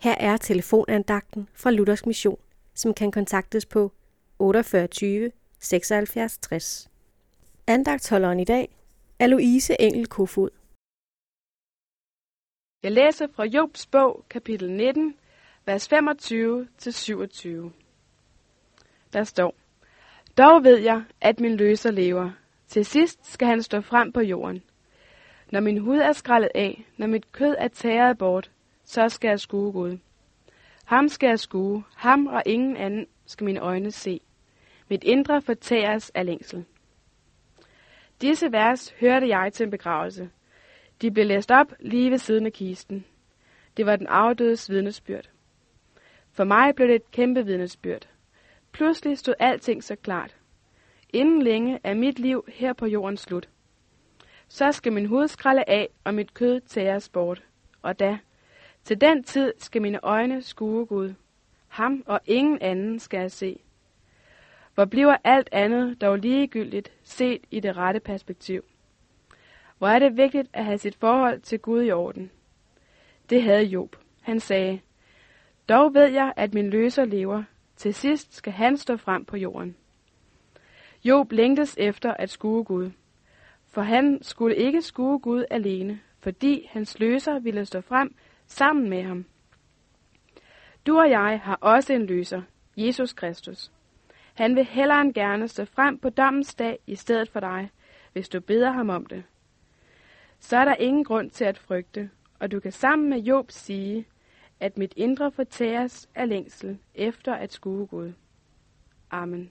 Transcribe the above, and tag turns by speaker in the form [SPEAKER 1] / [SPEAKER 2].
[SPEAKER 1] Her er telefonandagten fra Luthers Mission, som kan kontaktes på 48 76 60. Andagtholderen i dag er Louise Engel Kofod.
[SPEAKER 2] Jeg læser fra Jobs bog, kapitel 19, vers 25-27. Der står, Dog ved jeg, at min løser lever. Til sidst skal han stå frem på jorden. Når min hud er skrællet af, når mit kød er tæret bort, så skal jeg skue Gud. Ham skal jeg skue, ham og ingen anden skal mine øjne se. Mit indre fortæres af længsel. Disse vers hørte jeg til en begravelse. De blev læst op lige ved siden af kisten. Det var den afdødes vidnesbyrd. For mig blev det et kæmpe vidnesbyrd. Pludselig stod alting så klart. Inden længe er mit liv her på jorden slut. Så skal min hud skralde af, og mit kød tæres bort. Og da, til den tid skal mine øjne skue Gud. Ham og ingen anden skal jeg se. Hvor bliver alt andet dog ligegyldigt set i det rette perspektiv? Hvor er det vigtigt at have sit forhold til Gud i orden? Det havde Job. Han sagde, Dog ved jeg, at min løser lever. Til sidst skal han stå frem på jorden. Job længtes efter at skue Gud. For han skulle ikke skue Gud alene, fordi hans løser ville stå frem sammen med ham. Du og jeg har også en løser, Jesus Kristus. Han vil hellere end gerne stå frem på dommens dag i stedet for dig, hvis du beder ham om det. Så er der ingen grund til at frygte, og du kan sammen med Job sige, at mit indre fortæres af længsel efter at skue Gud. Amen.